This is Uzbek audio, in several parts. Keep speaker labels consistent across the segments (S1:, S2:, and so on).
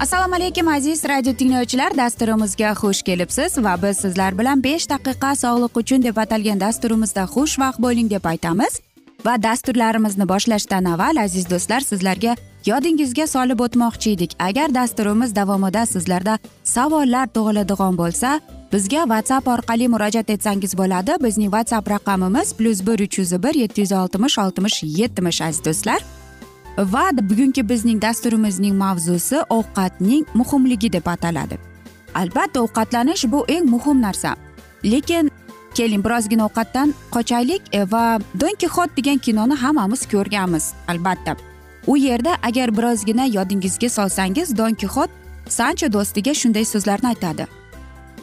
S1: assalomu alaykum aziz radio tinglovchilar. Dasturimizga xush kelibsiz va biz sizlar bilan besh daqiqa sog'liq uchun deb atalgan dasturimizda xushvaqt bo'ling deb aytamiz. Va dasturlarimizni boshlashdan avval aziz do'stlar sizlarga yodingizga solib o'tmoqchi edik. Agar dasturimiz davomida sizlarda savollar tug'iladigan bo'lsa bizga whatsapp orqali murojaat etsangiz bo'ladi. Bizning whatsapp raqamimiz plyus bir uch yuz bir yetti yuz oltmish oltmish yetmish aziz do'stlar. Va bugungi bizning dasturimizning mavzusi ovqatning muhimligi deb ataladi. Albatta ovqatlanish bu eng muhim narsa. Lekin keling birozgina ovqatdan qochaylik e, va don kixot degan kinoni hammamiz ko'rganmiz albatta. U yerda agar birozgina yodingizga solsangiz don kixot sancho do'stiga shunday so'zlarni aytadi.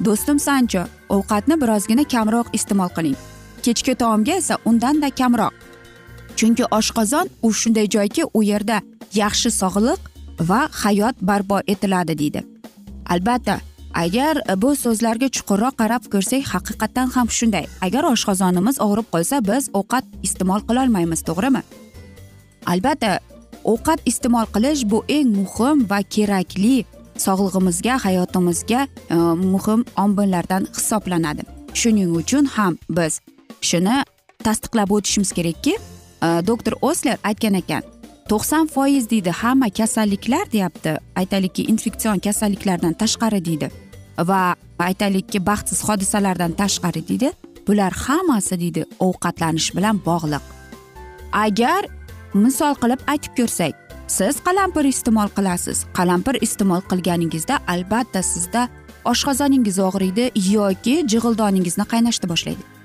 S1: Do'stim sancho ovqatni birozgina kamroq iste'mol qiling. Kechki taomga esa undanda kamroq. Chunki oshqozon u shunday joyki u yerda yaxshi sog'liq va hayot barpo etiladi deydi. Albatta agar bu so'zlarga chuqurroq qarab ko'rsak haqiqatdan ham shunday. Agar oshqozonimiz og'rib qolsa biz ovqat iste'mol qilolmaymiz to'g'rimi? Albatta ovqat iste'mol qilish bu eng muhim va kerakli sog'lig'imizga hayotimizga e, muhim omillardan hisoblanadi. Shuning uchun ham biz shuni tasdiqlab o'tishimiz kerakki doktor osler aytgan ekan to'qson foiz deydi hamma kasalliklar deyapti aytaylikki infeksion kasalliklardan tashqari deydi va aytaylikki baxtsiz hodisalardan tashqari deydi bular hammasi deydi ovqatlanish bilan bog'liq agar misol qilib aytib ko'rsak siz qalampir iste'mol qilasiz qalampir iste'mol qilganingizda albatta sizda oshqozoningiz og'riydi yoki jig'ildoningizni qaynashni boshlaydi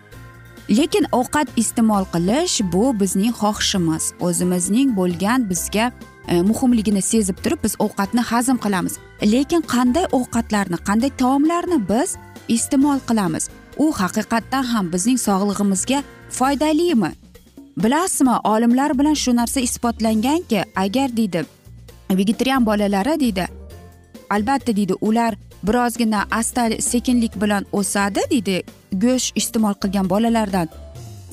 S1: lekin ovqat iste'mol qilish bu bizning xohishimiz. O'zimizning bo'lgan bizga e, muhimligini sezib turib biz ovqatni hazm qilamiz. Lekin qanday ovqatlarni qanday taomlarni biz iste'mol qilamiz? U haqiqatdan ham bizning sog'lig'imizga foydalimi? Bilasizmi olimlar bilan shu narsa isbotlanganki agar deydi vegetarian bolalari deydi albatta deydi ular birozgina asta sekinlik bilan o'sadi deydi go'sht iste'mol qilgan bolalardan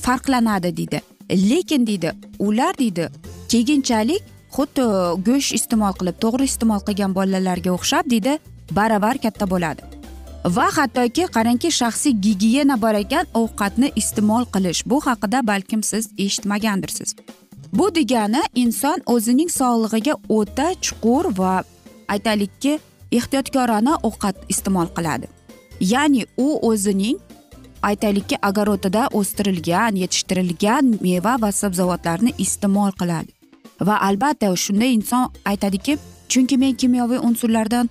S1: farqlanadi deydi. Lekin deydi ular deydi keyinchalik xuddi go'sht iste'mol qilib to'g'ri iste'mol qilgan bolalarga o'xshab deydi baravar katta bo'ladi. Va hattoki qarangki shaxsiy gigiyena bor ekan ovqatni iste'mol qilish. Bu haqida balkim siz eshitmagandirsiz. Bu degani inson o'zining sog'lig'iga o'ta chuqur va aytaylikki ehtiyotkorona ovqat iste'mol qiladi. Ya'ni u o'zining aytaylikki огородida o'stirilgan yetishtirilgan meva va sabzavotlarni iste'mol qiladi. Va albatta shunda inson aytadiki chunki men kimyoviy unsurlardan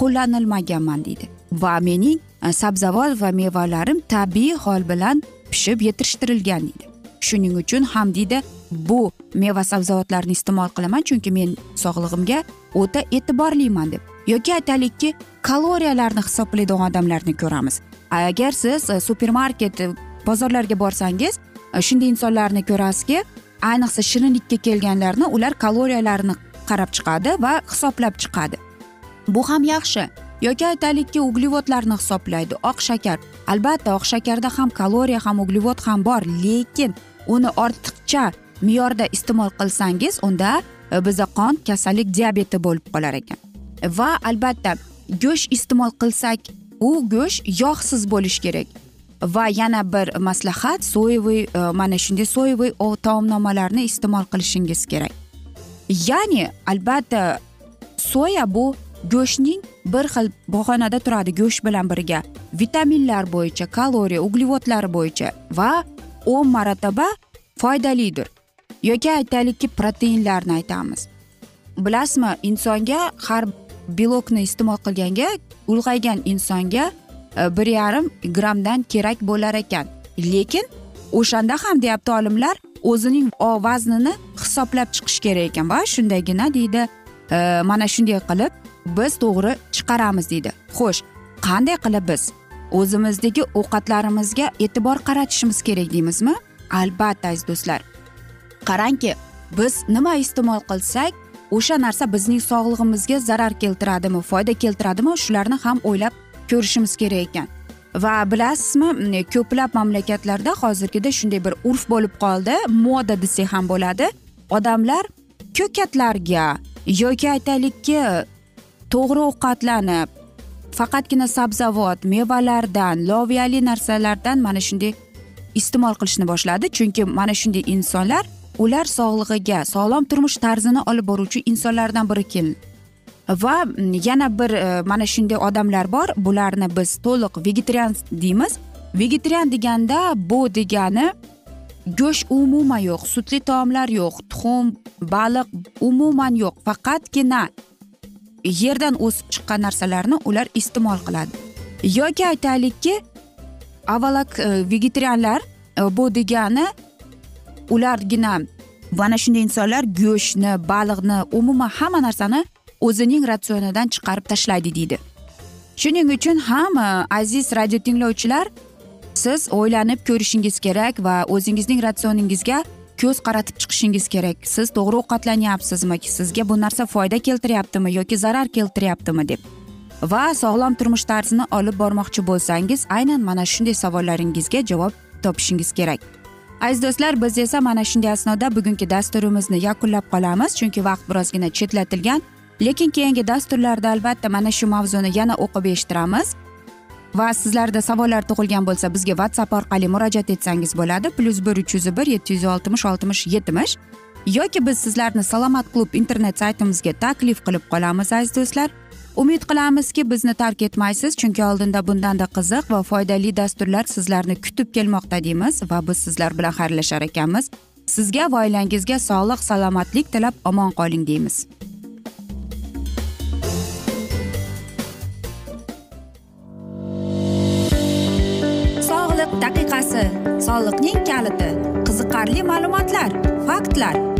S1: qo'llanilmaganman deydi. Va mening e, sabzavot va mevalarim tabiiy hol bilan pishib yetishtirilgan deydi. Shuning uchun ham deydi bu meva sabzavotlarni iste'mol qilaman chunki men sog'lig'imga o'ta e'tiborliman deb. Yoki aytaylikki kaloriyalarni hisoblaydigan odamlarni ko'ramiz. Agar siz e, supermarket e, bozorlarga borsangiz e, shunday insonlarni ko'rasizki ayniqsa shirinlikka kelganlarni ular kaloriyalarini qarab chiqadi va hisoblab chiqadi. Bu ham yaxshi. Yoki aytaylikki uglevodlarni hisoblaydi oq shakar. Albatta oq shakarda ham kaloriya ham uglevod ham bor lekin uni ortiqcha me'yorda iste'mol qilsangiz unda bizda biza qon kasallik diabeti bo'lib qolar ekan. Va albatta go'sht iste'mol qilsak u go'sht yog'siz bo'lishi kerak. Va yana bir maslahat soyevый mana shunday soyevый taomnomalarni iste'mol qilishingiz kerak. Ya'ni albatta soya bu go'shtning bir xil bahonada turadi go'sht bilan birga. Vitaminlar bo'yicha kaloriya uglevodlar bo'yicha va o'n marotaba foydalidir. Yoki aytaylikki proteinlarni aytamiz. Bilasizmi insonga har belokni iste'mol qilganga ulg'aygan insonga e, bir yarim grammdan kerak bo'lar ekan. Lekin o'shanda ham deyapti olimlar o'zining vaznini hisoblab chiqish kerak ekan va shundagina deydi e, mana shunday qilib biz to'g'ri chiqaramiz deydi. Xo'sh qanday qilib biz o'zimizdagi ovqatlarimizga e'tibor qaratishimiz kerak deymizmi? Albatta aziz do'stlar. Qarangki biz nima iste'mol qilsak o'sha narsa bizning sog'lig'imizga zarar keltiradimi foyda keltiradimi shularni ham o'ylab ko'rishimiz kerak ekan. Va bilasizmi ko'plab mamlakatlarda hozirgida shunday bir urf bo'lib qoldi moda desak ham bo'ladi. Odamlar ko'katlarga yoki aytaylikki to'g'ri ovqatlanib faqatgina sabzavot mevalardan loviyali narsalardan mana shunday iste'mol qilishni boshladi. Chunki mana shunday insonlar ular sog'lig'iga sog'lom turmush tarzini olib boruvchi insonlardan biri kelin va mm, yana bir e, mana shunday odamlar bor. Bularni biz to'liq vegetarian deymiz. Vegetarian deganda bu degani go'sht umuman yo'q sutli taomlar yo'q tuxum baliq umuman yo'q. Faqatgina yerdan o'sib chiqqan narsalarni ular iste'mol qiladi. Yoki aytaylikki avvalo e, vegetarianlar e, bu degani ulargina. Mana shunday insonlar go'shtni baliqni umuman hamma narsani o'zining ratsionidan chiqarib tashlaydi deydi. Shuning uchun ham aziz radio tinglovchilar siz o'ylanib ko'rishingiz kerak va o'zingizning ratsioningizga ko'z qaratib chiqishingiz kerak. Siz to'g'ri ovqatlanyapsizmi sizga bu narsa foyda keltiryaptimi yoki zarar keltiryaptimi deb. Va sog'lom turmush tarzini olib bormoqchi bo'lsangiz aynan mana shunday savollaringizga javob topishingiz kerak. Aziz do'stlar biz esa mana shunday asnoda bugungi dasturimizni yakunlab qolamiz. Chunki vaqt birozgina chetlatilgan lekin keyingi dasturlarda albatta mana shu mavzuni yana o'qib eshittiramiz. Va sizlarda savollar tug'ilgan bo'lsa bizga whatsapp orqali murojaat etsangiz bo'ladi. Plyus bir uch yuz bir yetti yuz oltmish oltmish yetmish. Yoki biz sizlarni salomat klub internet saytimizga taklif qilib qolamiz aziz do'stlar. Umid qilamizki bizni tark etmaysiz chunki oldinda bundanda qiziq va foydali dasturlar sizlarni kutib kelmoqda deymiz va biz sizlar bilan xayrlashar ekanmiz. Sizga va oilangizga sog'lik salomatlik tilab omon qoling deymiz. Sog'liq daqiqasi soliqning kaliti qiziqarli ma'lumotlar faktlar.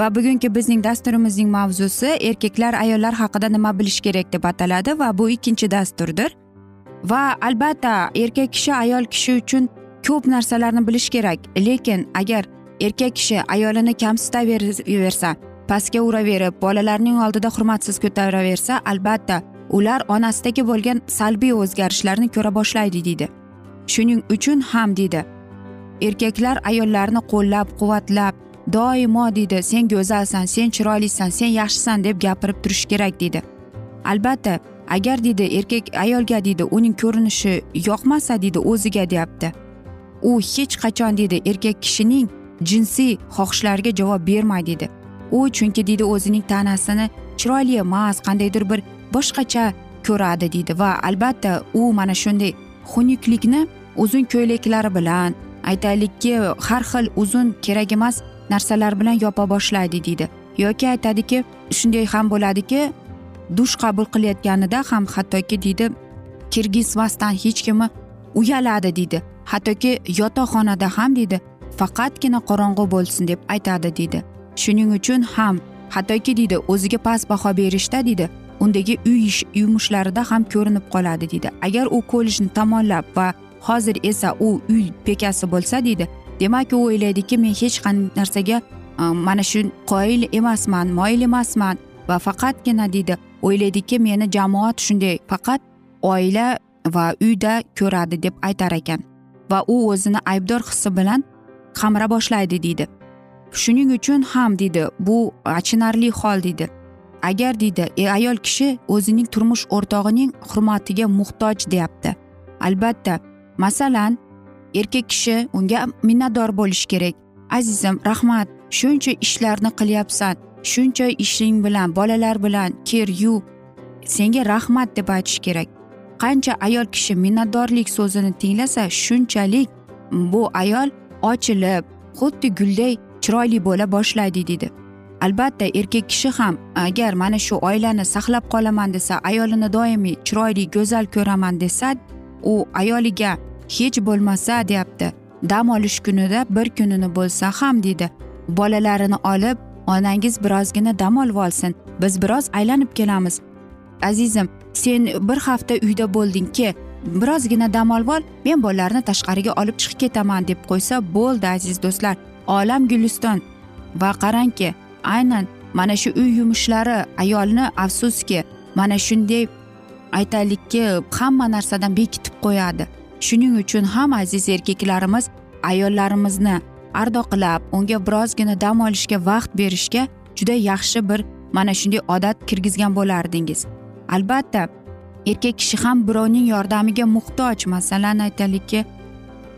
S1: Va bugungi bizning dasturimizning mavzusi erkaklar ayollar haqida nima bilish kerak deb ataladi va bu ikkinchi dasturdir. Va albatta erkak kishi ayol kishi uchun ko'p narsalarni bilish kerak. Lekin agar erkak kishi ayolini kamsitaversa pastga uraverib bolalarning oldida hurmatsiz ko'taraversa albatta ular onasidagi bo'lgan salbiy o'zgarishlarni ko'ra boshlaydi deydi. Shuning uchun ham deydi erkaklar ayollarni qo'llab quvvatlab doimo deydi sen go'zalsan sen chiroylisan sen yaxshisan deb gapirib turish kerak deydi. Albatta agar deydi erkak ayolga deydi uning ko'rinishi yoqmasa deydi o'ziga deyapti. U hech qachon deydi erkak kishining jinsiy xohishlariga javob bermaydi deydi. U chunki deydi o'zining tanasini chiroyli emas qandaydir bir boshqacha ko'radi deydi. Va albatta u mana shunday xunuklikni uzun ko'ylaklari bilan aytaylikki har xil uzun kerak emas narsalar bilan yopa boshlaydi deydi. Yoki aytadiki shunday ham bo'ladiki dush qabul qilayotganida ham hattoki deydi kirgizmasdan hech kimi uyaladi deydi. Hattoki yotoqxonada ham deydi faqatgina qorong'u bo'lsin deb aytadi deydi. Shuning uchun ham hattoki deydi o'ziga past baho berishda deydi undagi uy yumushlarida ham ko'rinib qoladi deydi. Agar u kollejni tamomlab va hozir esa u uy bekasi bo'lsa deydi demak u o'ylaydiki men hech qanday narsaga e, mana shu qoyil emasman moyil emasman va faqatgina deydi. O'ylaydiki meni jamoat shunday faqat oila va uyda ko'radi deb aytar ekan va u o'zini aybdor hissi bilan qamra boshlaydi deydi. Shuning uchun ham deydi bu achinarli hol deydi. Agar deydi e, ayol kishi o'zining turmush o'rtog'ining hurmatiga muhtoj deyapti. Albatta masalan erkak kishi unga minnatdor bo'lishi kerak. Azizim rahmat. Shuncha ishlarni qilyapsan. Shuncha ishing bilan bolalar bilan kir yuv senga rahmat deb aytish kerak. Qancha ayol kishi minnatdorlik so'zini tinglasa shunchalik bu ayol ochilib xuddi gulday chiroyli bo'la boshlaydi deydi albatta erkak kishi ham agar mana shu oilani saqlab qolaman desa ayolini doimiy chiroyli go'zal ko'raman desa u ayoliga hech bo'lmasa deyapti. Dam olish kunida bir kunini bo'lsa ham deydi. Bolalarini olib onangiz birozgina dam olib olsin. Biz biroz aylanib kelamiz. Azizim sen bir hafta uyda bo'lding ke birozgina dam olib ol men bolalarni tashqariga olib chiqib ketaman deb qo'ysa bo'ldi aziz do'stlar. Olam guliston. Va qarangki aynan mana shu uy yumushlari ayolni afsuski mana shunday aytaylikki hamma narsadan bekitib qo'yadi. Shuning uchun ham aziz erkaklarimiz ayollarimizni ardoqlab unga birozgina dam olishga vaqt berishga juda yaxshi bir mana shunday odat kirgizgan bo'lardingiz. Albatta erkak kishi ham birovning yordamiga muhtoj masalan aytaylikki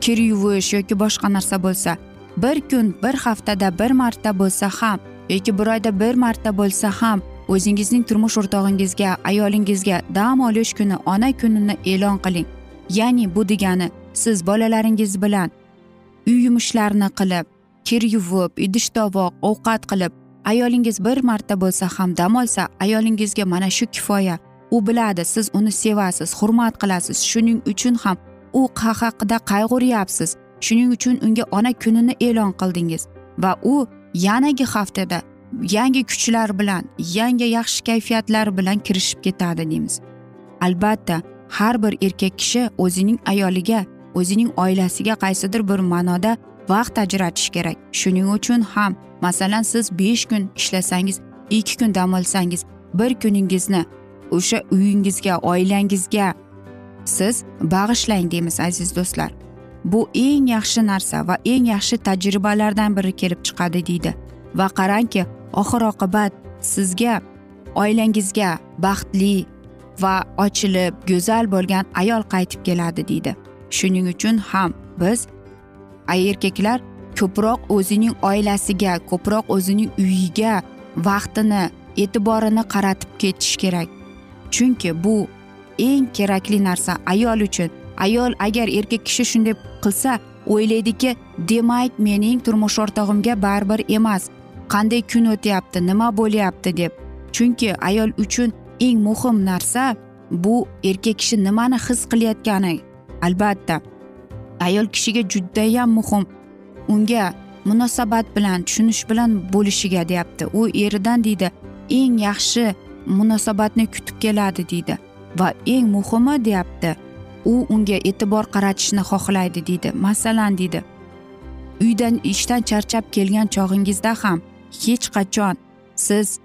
S1: kir yuvish yoki boshqa narsa bo'lsa bir kun bir haftada bir marta bo'lsa ham yoki bir oyda bir marta bo'lsa ham o'zingizning turmush o'rtog'ingizga ayolingizga dam olish kuni ona kunini e'lon qiling. Ya'ni bu degani siz bolalaringiz bilan uy yumushlarini qilib kir yuvib idish tovoq ovqat qilib ayolingiz bir marta bo'lsa ham dam olsa ayolingizga mana shu kifoya. U biladi siz uni sevasiz hurmat qilasiz. Shuning uchun ham u haqida qayg'uryapsiz. Shuning uchun unga ona kunini e'lon qildingiz va u yanagi haftada yangi kuchlar bilan yangi yaxshi kayfiyatlar bilan kirishib ketadi deymiz. Albatta har bir erkak kishi o'zining ayoliga o'zining oilasiga qaysidir bir ma'noda vaqt ajratish kerak. Shuning uchun ham masalan siz besh kun ishlasangiz ikki kun dam olsangiz bir kuningizni o'sha uyingizga oilangizga siz bag'ishlang deymiz aziz do'stlar. Bu eng yaxshi narsa va eng yaxshi tajribalardan biri kelib chiqadi deydi. Va qarangki oxir oqibat sizga oilangizga baxtli va ochilib go'zal bo'lgan ayol qaytib keladi deydi. Shuning uchun ham biz erkaklar ko'proq o'zining oilasiga ko'proq o'zining uyiga vaqtini e'tiborini qaratib ketish kerak. Chunki bu eng kerakli narsa ayol uchun. Ayol agar erkak kishi shunday qilsa o'ylaydiki demak mening turmush o'rtog'imga baribir emas. Qanday kun o'tyapti nima bo'lyapti? deb. Chunki ayol uchun eng muhim narsa bu erkak kishi nimani his qilayotgani. Albatta ayol kishiga judayam muhim. Unga munosabat bilan tushunish bilan bo'lishiga deyapti. U eridan deydi eng yaxshi munosabatni kutib keladi deydi. Va eng muhimi deyapti u unga e'tibor qaratishni xohlaydi deydi. Masalan deydi uydan ishdan charchab kelgan chog'ingizda ham hech qachon siz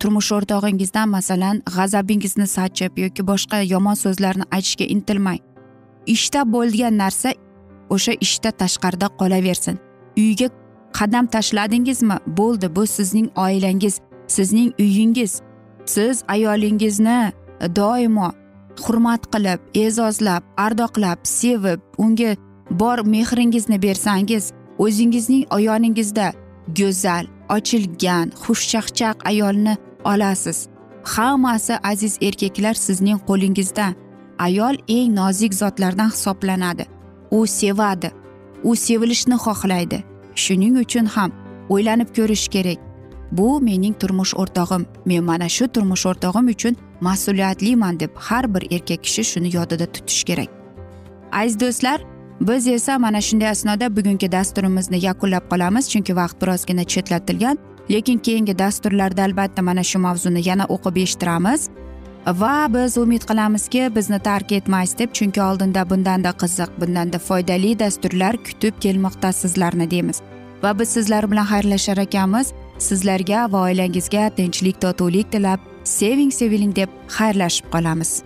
S1: turmush o'rtog'ingizdan masalan g'azabingizni sachib yoki boshqa yomon so'zlarni aytishga intilmang. Ishda bo'lgan narsa o'sha ishda tashqarida qolaversin. Uyga qadam tashladingizmi? Bo'ldi bu sizning oilangiz sizning uyingiz. Siz ayolingizni doimo hurmat qilib e'zozlab ardoqlab sevib unga bor mehringizni bersangiz o'zingizning yoningizda go'zal ochilgan xushchaqchaq ayolni olasiz. Hammasi aziz erkaklar sizning qo'lingizda. Ayol eng nozik zotlardan hisoblanadi. U sevadi. U sevilishni xohlaydi. Shuning uchun ham o'ylanib ko'rish kerak. Bu mening turmush o'rtog'im. Men mana shu turmush o'rtog'im uchun mas'uliyatliman deb har bir erkak kishi shuni yodida tutish kerak. Aziz do'stlar biz esa mana shunday asnoda bugungi dasturimizni yakunlab qolamiz chunki vaqt birozgina chetlatilgan lekin keyingi dasturlarda albatta mana shu mavzuni yana o'qib eshittiramiz. Va biz umid qilamizki bizni tark etmaysiz deb chunki oldinda bundanda qiziq bundanda foydali dasturlar kutib kelmoqda sizlarni deymiz. Va biz sizlar bilan xayrlashar ekanmiz. Sizlarga va oilangizga tinchlik totuvlik tilab seving seviling deb xayrlashib qolamiz.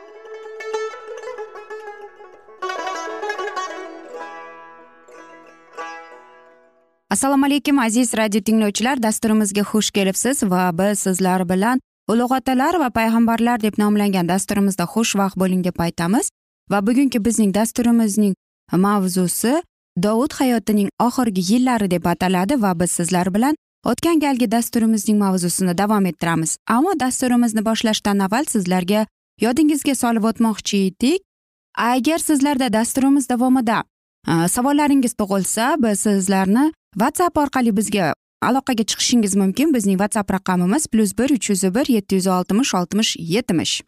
S1: Assalomu alaykum aziz radio tinglovchilar. Dasturimizga xush kelibsiz va biz sizlar bilan ulug' otalar va payg'ambarlar deb nomlangan dasturimizda xushvaqt bo'ling deb aytamiz. Va bugungi bizning dasturimizning mavzusi dovud hayotining oxirgi yillari deb ataladi va biz sizlar bilan o'tgan galgi dasturimizning mavzusini davom ettiramiz. Ammo dasturimizni boshlashdan avval sizlarga yodingizga solib o'tmoqchi edik. Agar sizlarda dasturimiz davomida Э, savollaringiz tug'ilsa biz sizlarni whatsapp orqali bizga aloqaga chiqishingiz mumkin. Bizning whatsapp raqamimiz plyus bir uch yuz bir yetti yuz oltmish oltmish yetmish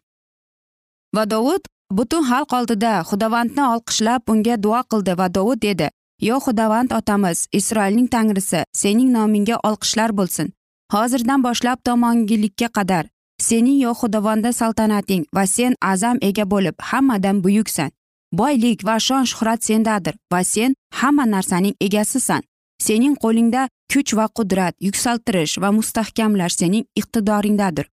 S1: va dovud butun xalq oldida xudovandni olqishlab unga duo qildi. Va dovud dedi yo xudovand otamiz isroilning tangrisi sening nomingga olqishlar bo'lsin. Hozirdan boshlab tomongilikka qadar sening yo xudovonda saltanating va sen azam ega bo'lib hammadan buyuksan. Boylik va shon shuhrat sendadir va sen hamma narsaning egasisan. Sening qo'lingda kuch va qudrat yuksaltirish va mustahkamlash sening iqtidoringdadir.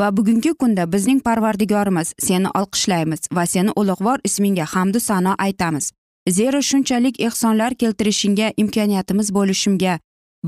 S1: Va bugungi kunda bizning parvardigorimiz seni olqishlaymiz va seni ulug'vor ismingga hamdu sano aytamiz. Zero shunchalik ehsonlar keltirishingga imkoniyatimiz bo'lishimga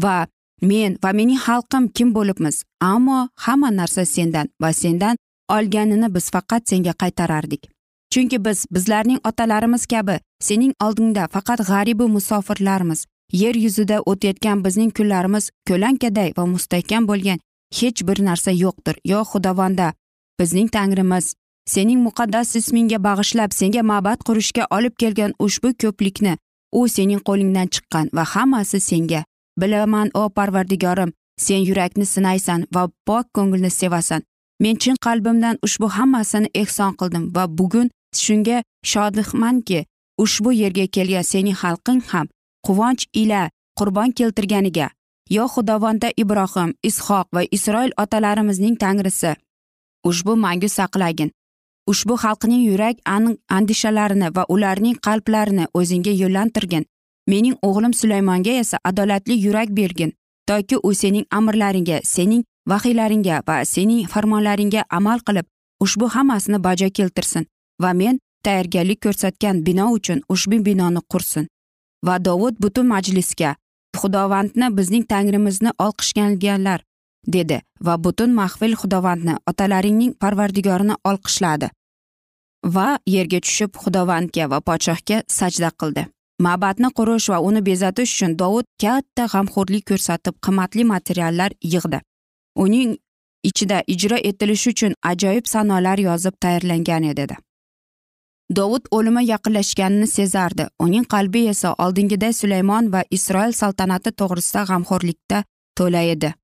S1: va men va mening xalqim kim bo'libmiz? Ammo hamma narsa sendan va sendan olganini biz faqat senga qaytarardik. Chunki biz bizlarning otalarimiz kabi sening oldingda faqat g'aribu musofirlarmiz. Yer yuzida o'tayotgan bizning kunlarimiz ko'lankaday va mustahkam bo'lgan hech bir narsa yo'qdir. Yo xudovonda bizning tangrimiz sening muqaddas ismingga bag'ishlab senga ma'bad qurishga olib kelgan ushbu ko'plikni u sening qo'lingdan chiqqan va hammasi senga. Bilaman o parvardigorim sen yurakni sinaysan va pok ko'ngilni sevasan. Men chin qalbimdan ushbu hammasini ehson qildim va bugun shunga shodmanki ushbu yerga kelgan sening xalqing ham quvonch ila qurbon keltirganiga yo xudovonda ibrohim ishoq va isroil otalarimizning tangrisi. Ushbu mangu saqlagin. Ushbu xalqning yurak andishalarini va ularning qalblarini o'zingga yo'llantirgin. Mening o'g'lim sulaymonga esa adolatli yurak bergin toki u sening amrlaringga sening vahiylaringga va sening farmonlaringga amal qilib ushbu hammasini bajo keltirsin. Va men tayyorgarlik ko'rsatgan bino uchun ushbu binoni qursin. Va dovud butun majlisga xudovandni bizning tangrimizni olqishganlar dedi va butun mahfil xudovandni otalaringning parvardigorini olqishladi. Va yerga tushib xudovandga va podshohga sajda qildi. Ma'batni qurish va uni bezatish uchun dovud katta g'amxo'rlik ko'rsatib qimmatli materiallar yig'di. Uning ichida ijro etilishi uchun ajoyib sanolar yozib tayyorlangan edi dovud o'limi yaqinlashganini sezardi. Uning qalbi esa oldingiday sulaymon va isroil saltanati to'g'risida g'amxo'rlikda to'la edi.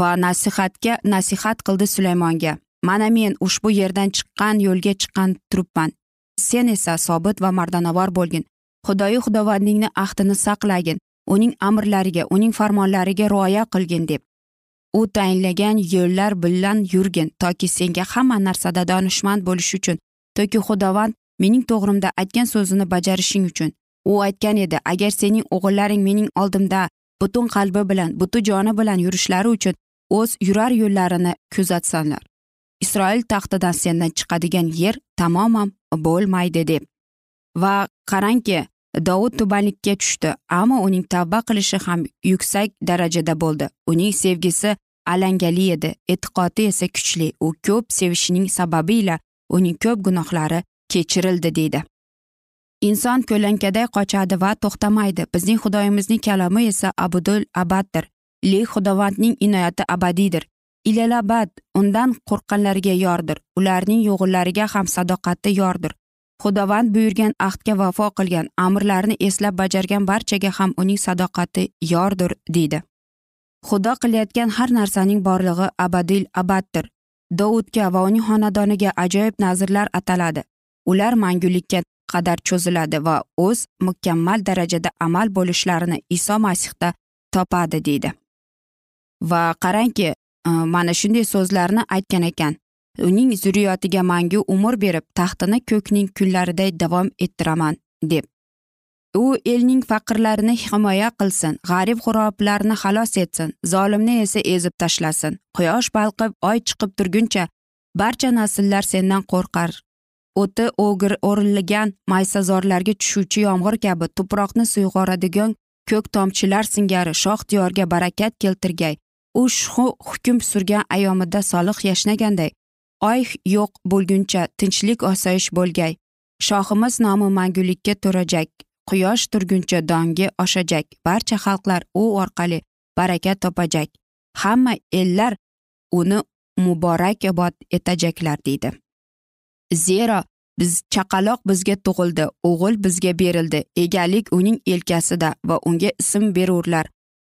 S1: Va nasihatga nasihat qildi sulaymonga. Mana men ushbu yerdan chiqqan yo'lga chiqqan turibman. Sen esa sobit va mardanavor bo'lgin. Xudoyi xudovandingni ahdini saqlagin. Uning amrlariga uning farmonlariga rioya qilgin deb. U tayinlagan yo'llar bilan yurgin toki senga hamma narsada donishmand bo'lish uchun toki xudovand mening to'g'rimda aytgan so'zini bajarishing uchun. U aytgan edi agar sening o'g'illaring mening oldimda butun qalbi bilan butun joni bilan yurishlari uchun o'z yurar yo'llarini kuzatsanlar. Isroil taxtidan sendan chiqadigan yer tamoman bo'lmaydi deb. Va qarangki dovud tubanlikka tushdi ammo uning tavba qilishi ham yuksak darajada bo'ldi. Uning sevgisi alangali edi e'tiqodi esa kuchli. U ko'p sevishining sababiyle uning ko'p gunohlari kechirildi deydi. Inson ko'lankaday qochadi va to'xtamaydi. Bizning xudoyimizning kalomi esa abudul abaddir. Li xudovandning inoyati abadiydir. Ilalabad undan qo'rqqanlarga yordir. Ularning yo'g'inlariga ham sadoqati yordir. Xudovand buyurgan ahdga vafo qilgan amrlarni eslab bajargan barchaga ham uning sadoqati yordir deydi. Xudo qilayotgan har narsaning borlig'i abadil abaddir. Dovudga va uning xonadoniga ajoyib nazrlar ataladi. Ular mangulikka qadar cho'ziladi va o'z mukammal darajada amal bo'lishlarini iso masihda topadi deydi. Va qarangki e, mana shunday so'zlarni aytgan ekan. Uning zurriyotiga mangu umr berib taxtini ko'kning kunlariday davom ettiraman deb. U elning faqirlarini himoya qilsin g'arib g'uroblarni xalos etsin zolimni esa ezib tashlasin. Quyosh balqib oy chiqib turguncha barcha nasllar sendan qo'rqar. O'ti o'gir o'rilgan maysazorlarga tushuvchi yomg'ir kabi tuproqni suyg'oradigan ko'k tomchilar singari shoh diyorga barakat keltirgay. U hukm surgan ayomida solih yashnaganday oy yo'q bo'lguncha tinchlik osoyish bo'lgay. Shohimiz nomi mangulikka to'rajak. Quyosh turguncha dongi oshajak. Barcha xalqlar u orqali baraka topajak. Hamma ellar uni muborakbod etajaklar deydi. Zero biz chaqaloq bizga tug'ildi o'g'il bizga berildi. Egalik uning elkasida va unga ism berurlar.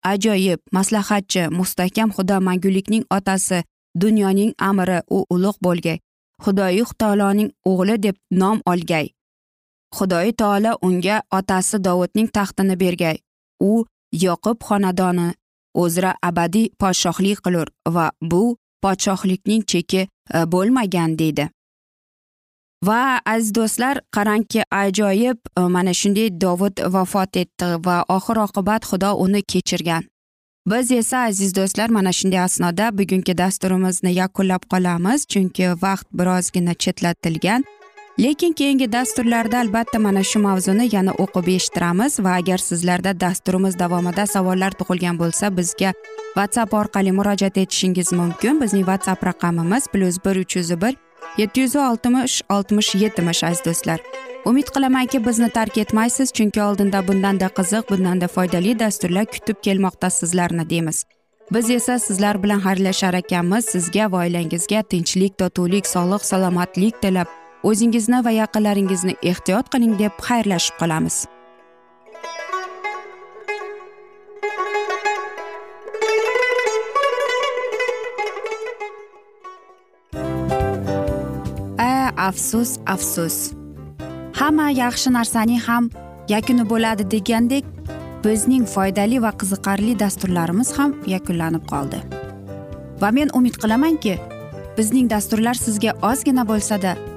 S1: Ajoyib maslahatchi mustahkam xudo mangulikning otasi dunyoning amiri u ulug' bo'lgay. Xudoyi taoloning o'g'li deb nom olgay. Xudoyi taolo unga otasi dovudning taxtini bergay. U yoqub xonadoni o'zra abadiy podshohlik qilur va bu podshohlikning cheki e, bo'lmagan deydi. Va aziz do'stlar qarangki ajoyib e, mana shunday dovud vafot etdi va oxir oqibat xudo uni kechirgan. Biz esa aziz do'stlar mana shunday asnoda bugungi dasturimizni yakunlab qolamiz chunki vaqt birozgina chetlatilgan. Lekin keyingi dasturlarda albatta mana shu mavzuni yana o'qib eshittiramiz va agar sizlarda dasturimiz davomida savollar tug'ilgan bo'lsa bizga whatsapp orqali murojaat etishingiz mumkin. Bizning whatsapp raqamimiz plyus bir uch yuz bir yetti yuz oltmish oltmish yetmish aziz do'stlar. Umid qilamanki bizni tark etmaysiz chunki oldinda bundanda qiziq bundanda foydali dasturlar kutib kelmoqda sizlarni deymiz. Biz esa sizlar bilan xayrlashar ekanmiz. Sizga va oilangizga tinchlik totuvlik sog'lik salomatlik tilab o'zingizni va yaqinlaringizni ehtiyot qiling deb xayrlashib qolamiz. A afsus afsus. Hamma yaxshi narsaning ham yakuni bo'ladi degandek bizning foydali va qiziqarli dasturlarimiz ham yakunlanib qoldi. Va men umid qilamanki bizning dasturlar sizga ozgina bo'lsada